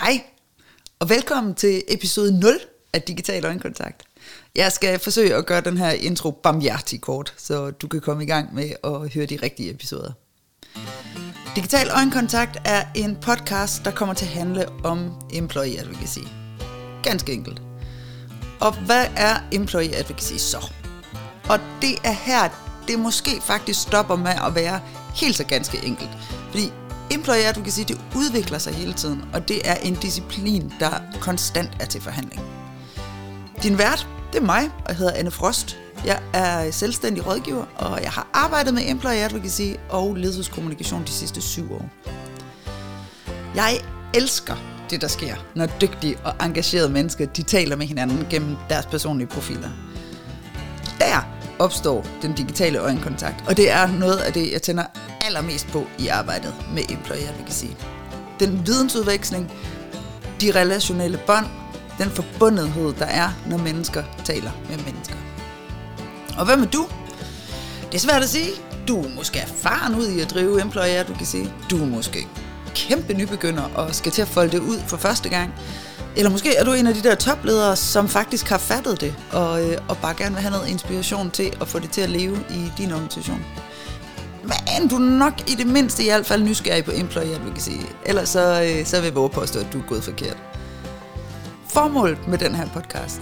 Hej, og velkommen til episode 0 af Digital Øjenkontakt. Jeg skal forsøge at gøre den her intro barmhjertig kort, så du kan komme i gang med at høre de rigtige episoder. Digital Øjenkontakt er en podcast, der kommer til at handle om employee advocacy. Ganske enkelt. Og hvad er employee advocacy så? Og det er her, det måske faktisk stopper med at være helt så ganske enkelt. Fordi Employerattu kan sige, det udvikler sig hele tiden, og det er en disciplin, der konstant er til forhandling. Din vært, det er mig, og jeg hedder Anne Frost. Jeg er selvstændig rådgiver, og jeg har arbejdet med employee advocacy og ledelseskommunikation de sidste syv år. Jeg elsker det, der sker, når dygtige og engagerede mennesker de taler med hinanden gennem deres personlige profiler. Der opstår den digitale øjenkontakt, og det er noget af det, jeg tænder allermest på i arbejdet med employer advocacy. Den vidensudveksling, de relationelle bånd, den forbundethed, der er, når mennesker taler med mennesker. Og hvad med du? Det er svært at sige. Du er måske erfaren ud i at drive employer du kan sige. Du er måske kæmpe nybegynder og skal til at folde det ud for første gang. Eller måske er du en af de der topledere, som faktisk har fattet det, og, øh, og bare gerne vil have noget inspiration til at få det til at leve i din organisation. Men du er nok i det mindste i hvert fald nysgerrig på employee advocacy. Ellers så, øh, så vil jeg våge påstå, at du er gået forkert. Formålet med den her podcast,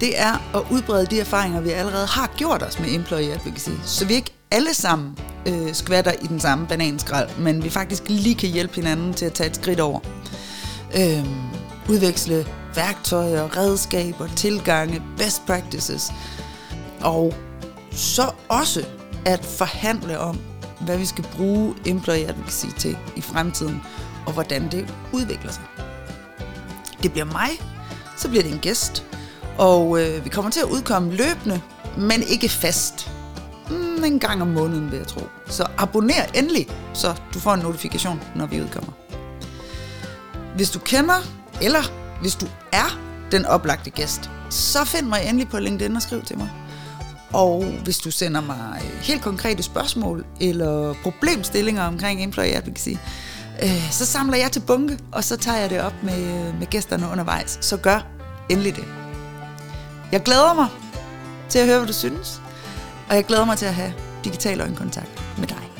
det er at udbrede de erfaringer, vi allerede har gjort os med employee advocacy, så vi ikke alle sammen øh, skvatter i den samme bananskrald, men vi faktisk lige kan hjælpe hinanden til at tage et skridt over. Øh, udveksle værktøjer, redskaber, tilgange, best practices, og så også at forhandle om, hvad vi skal bruge employer advocacy til i fremtiden, og hvordan det udvikler sig. Det bliver mig, så bliver det en gæst, og øh, vi kommer til at udkomme løbende, men ikke fast. Mm, en gang om måneden, vil jeg tro. Så abonner endelig, så du får en notifikation, når vi udkommer. Hvis du kender, eller hvis du er den oplagte gæst, så find mig endelig på LinkedIn og skriv til mig. Og hvis du sender mig øh, helt konkrete spørgsmål eller problemstillinger omkring employee advocacy, øh, så samler jeg til bunke, og så tager jeg det op med, øh, med gæsterne undervejs. Så gør endelig det. Jeg glæder mig til at høre, hvad du synes, og jeg glæder mig til at have digital øjenkontakt med dig.